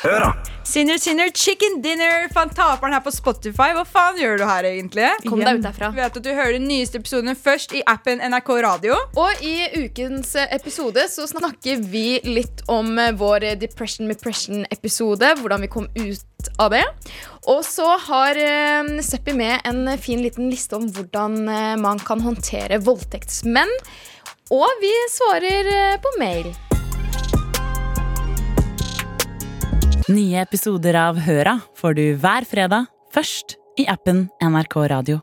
Hør, da! Sinner, sinner, chicken dinner. Fant taperen her på Spotify. Hva faen gjør du her, egentlig? Kom deg ut derfra. Vet at du hører den nyeste episoden først i appen NRK Radio. Og i ukens eh, episode så snakker vi litt om eh, vår Depression Mepression-episode. Hvordan vi kom ut av det. Og så har eh, Seppi med en fin liten liste om hvordan man kan håndtere voldtektsmenn. Og vi svarer på mail. Nye episoder av Høra får du hver fredag, først i appen NRK Radio.